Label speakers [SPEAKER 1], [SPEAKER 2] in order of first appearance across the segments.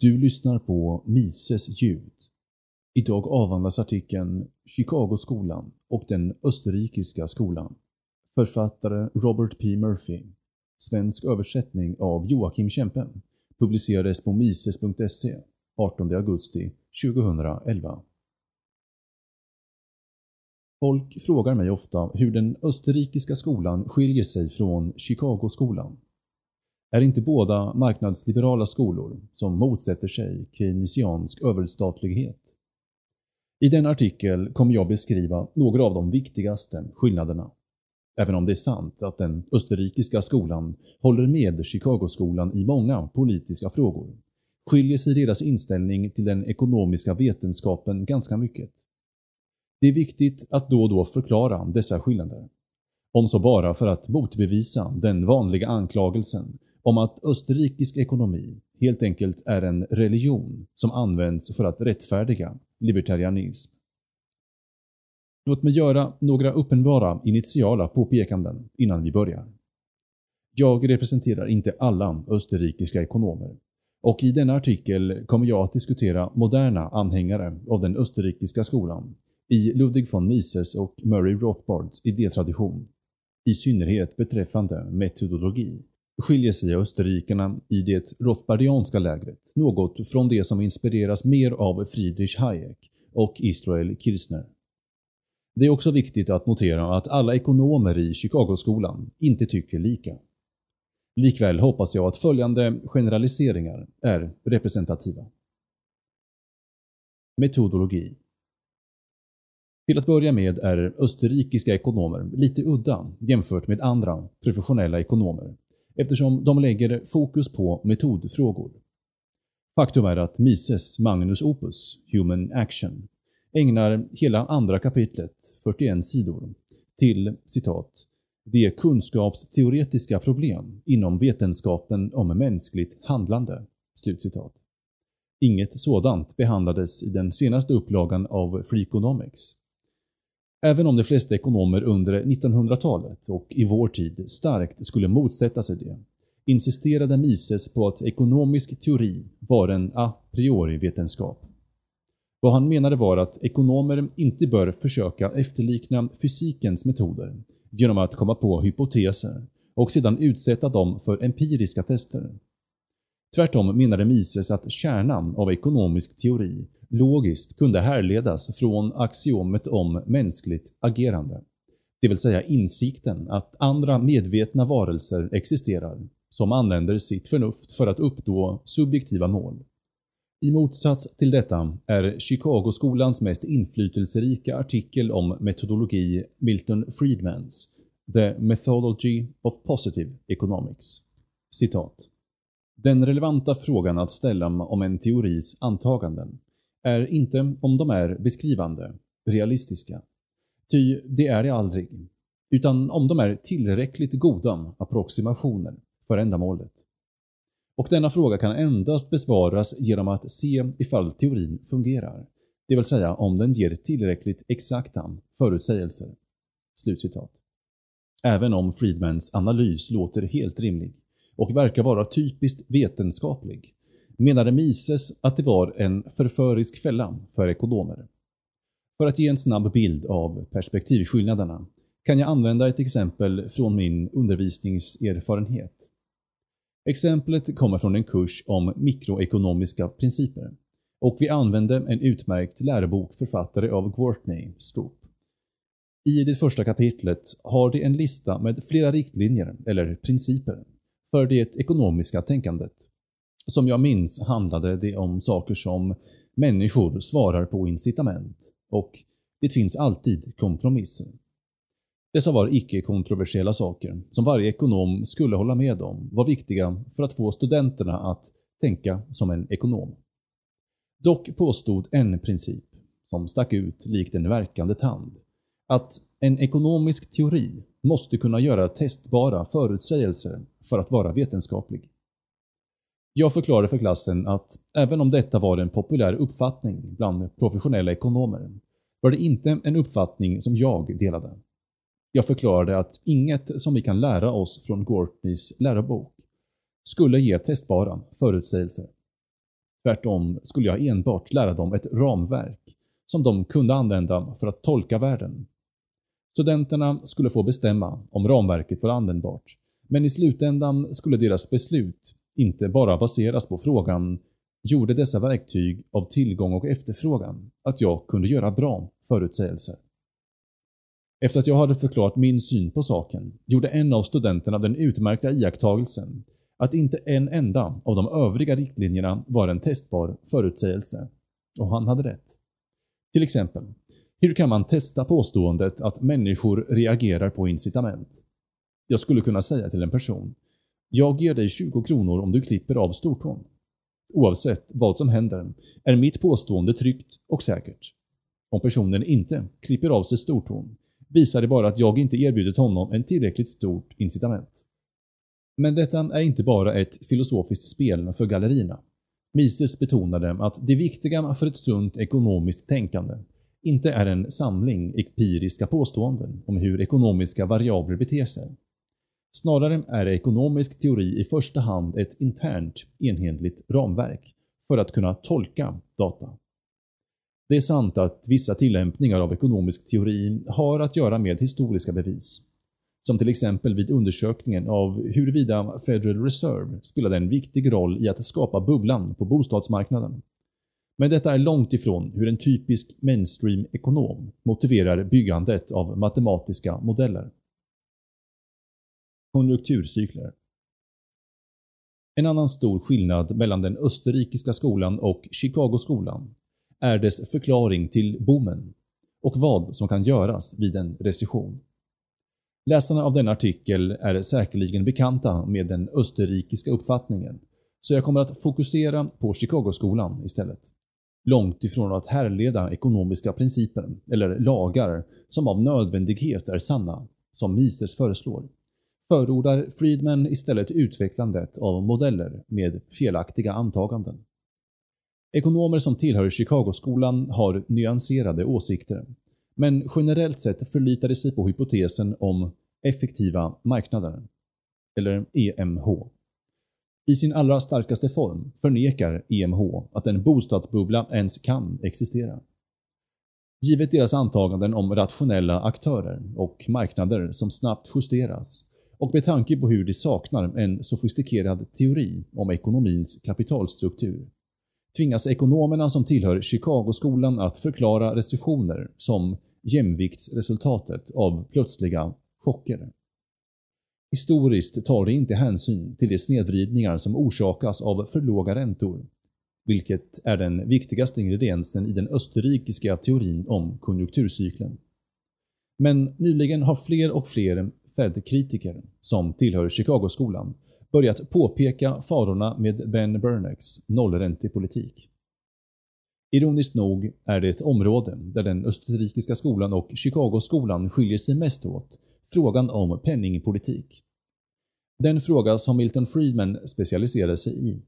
[SPEAKER 1] Du lyssnar på Mises ljud. Idag avhandlas artikeln “Chicagoskolan och den österrikiska skolan”. Författare Robert P. Murphy. Svensk översättning av Joakim Kempen. Publicerades på mises.se 18 augusti 2011. Folk frågar mig ofta hur den österrikiska skolan skiljer sig från Chicagoskolan. Är inte båda marknadsliberala skolor som motsätter sig keynesiansk överstatlighet? I den artikel kommer jag beskriva några av de viktigaste skillnaderna. Även om det är sant att den österrikiska skolan håller med Chicagoskolan i många politiska frågor, skiljer sig deras inställning till den ekonomiska vetenskapen ganska mycket. Det är viktigt att då och då förklara dessa skillnader. Om så bara för att motbevisa den vanliga anklagelsen om att österrikisk ekonomi helt enkelt är en religion som används för att rättfärdiga libertarianism. Låt mig göra några uppenbara initiala påpekanden innan vi börjar. Jag representerar inte alla österrikiska ekonomer och i denna artikel kommer jag att diskutera moderna anhängare av den österrikiska skolan i Ludwig von Mises och Murray Rothbards idétradition, i synnerhet beträffande metodologi skiljer sig österrikarna i det rothbardianska lägret något från det som inspireras mer av Friedrich Hayek och Israel Kirzner. Det är också viktigt att notera att alla ekonomer i Chicagoskolan inte tycker lika. Likväl hoppas jag att följande generaliseringar är representativa. Metodologi Till att börja med är österrikiska ekonomer lite udda jämfört med andra professionella ekonomer eftersom de lägger fokus på metodfrågor. Faktum är att Mises Magnus Opus, Human Action, ägnar hela andra kapitlet, 41 sidor, till citat “de kunskapsteoretiska problem inom vetenskapen om mänskligt handlande”. Slutcitat. Inget sådant behandlades i den senaste upplagan av Freakonomics. Även om de flesta ekonomer under 1900-talet och i vår tid starkt skulle motsätta sig det, insisterade Mises på att ekonomisk teori var en a priori-vetenskap. Vad han menade var att ekonomer inte bör försöka efterlikna fysikens metoder genom att komma på hypoteser och sedan utsätta dem för empiriska tester. Tvärtom menade Mises att kärnan av ekonomisk teori logiskt kunde härledas från axiomet om mänskligt agerande. Det vill säga insikten att andra medvetna varelser existerar som använder sitt förnuft för att uppnå subjektiva mål. I motsats till detta är Chicagoskolans mest inflytelserika artikel om metodologi Milton Friedmans The Methodology of Positive Economics. Citat. Den relevanta frågan att ställa om en teoris antaganden är inte om de är beskrivande, realistiska. Ty det är de aldrig. Utan om de är tillräckligt goda approximationer för ändamålet. Och denna fråga kan endast besvaras genom att se ifall teorin fungerar. Det vill säga om den ger tillräckligt exakta förutsägelser.” Slutcitat. Även om Friedmans analys låter helt rimlig och verkar vara typiskt vetenskaplig, menade Mises att det var en förförisk fälla för ekonomer. För att ge en snabb bild av perspektivskillnaderna kan jag använda ett exempel från min undervisningserfarenhet. Exemplet kommer från en kurs om mikroekonomiska principer och vi använde en utmärkt lärobok författare av Gwartney, Stroop. I det första kapitlet har de en lista med flera riktlinjer, eller principer, för det ekonomiska tänkandet. Som jag minns handlade det om saker som människor svarar på incitament och det finns alltid kompromisser. Dessa var icke-kontroversiella saker som varje ekonom skulle hålla med om var viktiga för att få studenterna att tänka som en ekonom. Dock påstod en princip, som stack ut likt en verkande tand, att en ekonomisk teori måste kunna göra testbara förutsägelser för att vara vetenskaplig. Jag förklarade för klassen att även om detta var en populär uppfattning bland professionella ekonomer var det inte en uppfattning som jag delade. Jag förklarade att inget som vi kan lära oss från Gortneys lärobok skulle ge testbara förutsägelser. Tvärtom skulle jag enbart lära dem ett ramverk som de kunde använda för att tolka världen. Studenterna skulle få bestämma om ramverket var användbart, men i slutändan skulle deras beslut inte bara baseras på frågan gjorde dessa verktyg av tillgång och efterfrågan att jag kunde göra bra förutsägelser. Efter att jag hade förklarat min syn på saken gjorde en av studenterna den utmärkta iakttagelsen att inte en enda av de övriga riktlinjerna var en testbar förutsägelse. Och han hade rätt. Till exempel, hur kan man testa påståendet att människor reagerar på incitament? Jag skulle kunna säga till en person “Jag ger dig 20 kronor om du klipper av stortån”. Oavsett vad som händer är mitt påstående tryggt och säkert. Om personen inte klipper av sig stortån visar det bara att jag inte erbjudit honom en tillräckligt stort incitament. Men detta är inte bara ett filosofiskt spel för gallerierna. Mises betonade att det viktiga för ett sunt ekonomiskt tänkande inte är en samling empiriska påståenden om hur ekonomiska variabler beter sig. Snarare är ekonomisk teori i första hand ett internt enhetligt ramverk för att kunna tolka data. Det är sant att vissa tillämpningar av ekonomisk teori har att göra med historiska bevis. Som till exempel vid undersökningen av huruvida Federal Reserve spelade en viktig roll i att skapa bubblan på bostadsmarknaden. Men detta är långt ifrån hur en typisk mainstream-ekonom motiverar byggandet av matematiska modeller. Konjunkturcykler En annan stor skillnad mellan den österrikiska skolan och Chicago-skolan är dess förklaring till boomen och vad som kan göras vid en recession. Läsarna av denna artikel är säkerligen bekanta med den österrikiska uppfattningen, så jag kommer att fokusera på Chicagoskolan istället. Långt ifrån att härleda ekonomiska principer eller lagar som av nödvändighet är sanna, som Mises föreslår, förordar Friedman istället utvecklandet av modeller med felaktiga antaganden. Ekonomer som tillhör Chicagoskolan har nyanserade åsikter, men generellt sett förlitar de sig på hypotesen om effektiva marknader, eller EMH. I sin allra starkaste form förnekar EMH att en bostadsbubbla ens kan existera. Givet deras antaganden om rationella aktörer och marknader som snabbt justeras och med tanke på hur de saknar en sofistikerad teori om ekonomins kapitalstruktur tvingas ekonomerna som tillhör Chicagoskolan att förklara recessioner som jämviktsresultatet av plötsliga chocker. Historiskt tar det inte hänsyn till de snedvridningar som orsakas av för låga räntor, vilket är den viktigaste ingrediensen i den österrikiska teorin om konjunkturcykeln. Men nyligen har fler och fler Fed-kritiker, som tillhör Chicagoskolan, börjat påpeka farorna med Ben Bernanks nollräntepolitik. Ironiskt nog är det ett område där den österrikiska skolan och Chicagoskolan skiljer sig mest åt, frågan om penningpolitik. Den fråga som Milton Friedman specialiserade sig i.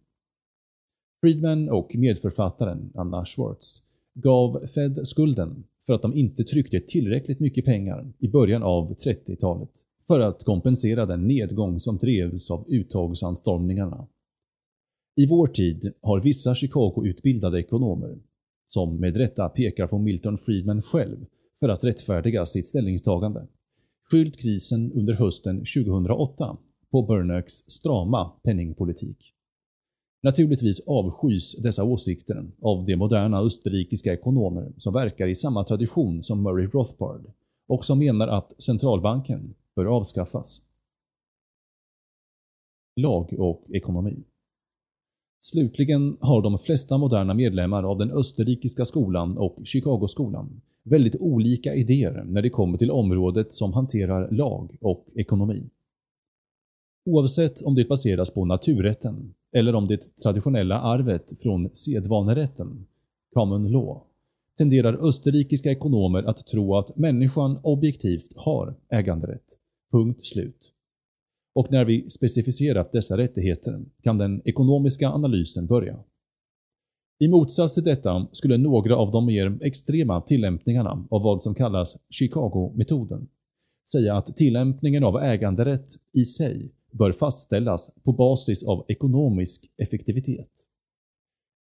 [SPEAKER 1] Friedman och medförfattaren Anna Schwartz gav Fed skulden för att de inte tryckte tillräckligt mycket pengar i början av 30-talet för att kompensera den nedgång som drevs av uttagsanstormningarna. I vår tid har vissa Chicago-utbildade ekonomer, som med rätta pekar på Milton Friedman själv för att rättfärdiga sitt ställningstagande, skylt krisen under hösten 2008 på Burnacks strama penningpolitik. Naturligtvis avskys dessa åsikter av de moderna österrikiska ekonomer som verkar i samma tradition som Murray Rothbard och som menar att centralbanken bör avskaffas. Lag och ekonomi Slutligen har de flesta moderna medlemmar av den österrikiska skolan och Chicagoskolan väldigt olika idéer när det kommer till området som hanterar lag och ekonomi. Oavsett om det baseras på naturrätten eller om det traditionella arvet från sedvanerätten, common law, tenderar österrikiska ekonomer att tro att människan objektivt har äganderätt Punkt slut. Och när vi specificerat dessa rättigheter kan den ekonomiska analysen börja. I motsats till detta skulle några av de mer extrema tillämpningarna av vad som kallas Chicago-metoden säga att tillämpningen av äganderätt i sig bör fastställas på basis av ekonomisk effektivitet.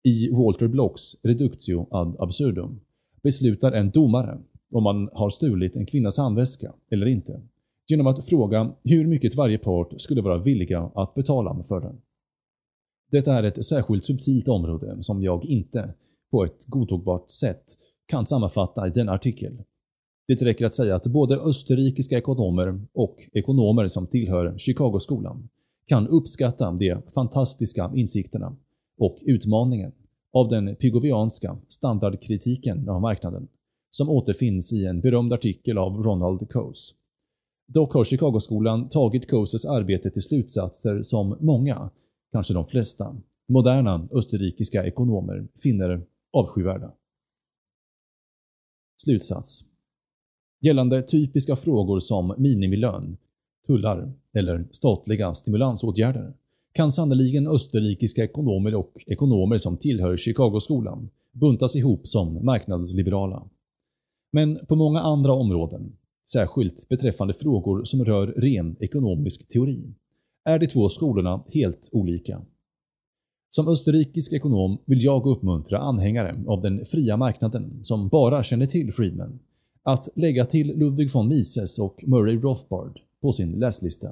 [SPEAKER 1] I Walter Blocks Reductio ad absurdum beslutar en domare om man har stulit en kvinnas handväska eller inte genom att fråga hur mycket varje part skulle vara villiga att betala för den. Detta är ett särskilt subtilt område som jag inte, på ett godtagbart sätt, kan sammanfatta i denna artikel. Det räcker att säga att både österrikiska ekonomer och ekonomer som tillhör Chicagoskolan kan uppskatta de fantastiska insikterna och utmaningen av den pygovianska standardkritiken av marknaden som återfinns i en berömd artikel av Ronald Coase. Dock har Chicagoskolan tagit Coases arbete till slutsatser som många, kanske de flesta, moderna österrikiska ekonomer finner avskyvärda. Slutsats Gällande typiska frågor som minimilön, tullar eller statliga stimulansåtgärder kan sannoliken österrikiska ekonomer och ekonomer som tillhör Chicagoskolan buntas ihop som marknadsliberala. Men på många andra områden, särskilt beträffande frågor som rör ren ekonomisk teori, är de två skolorna helt olika. Som österrikisk ekonom vill jag uppmuntra anhängare av den fria marknaden som bara känner till Friedman att lägga till Ludwig von Mises och Murray Rothbard på sin läslista.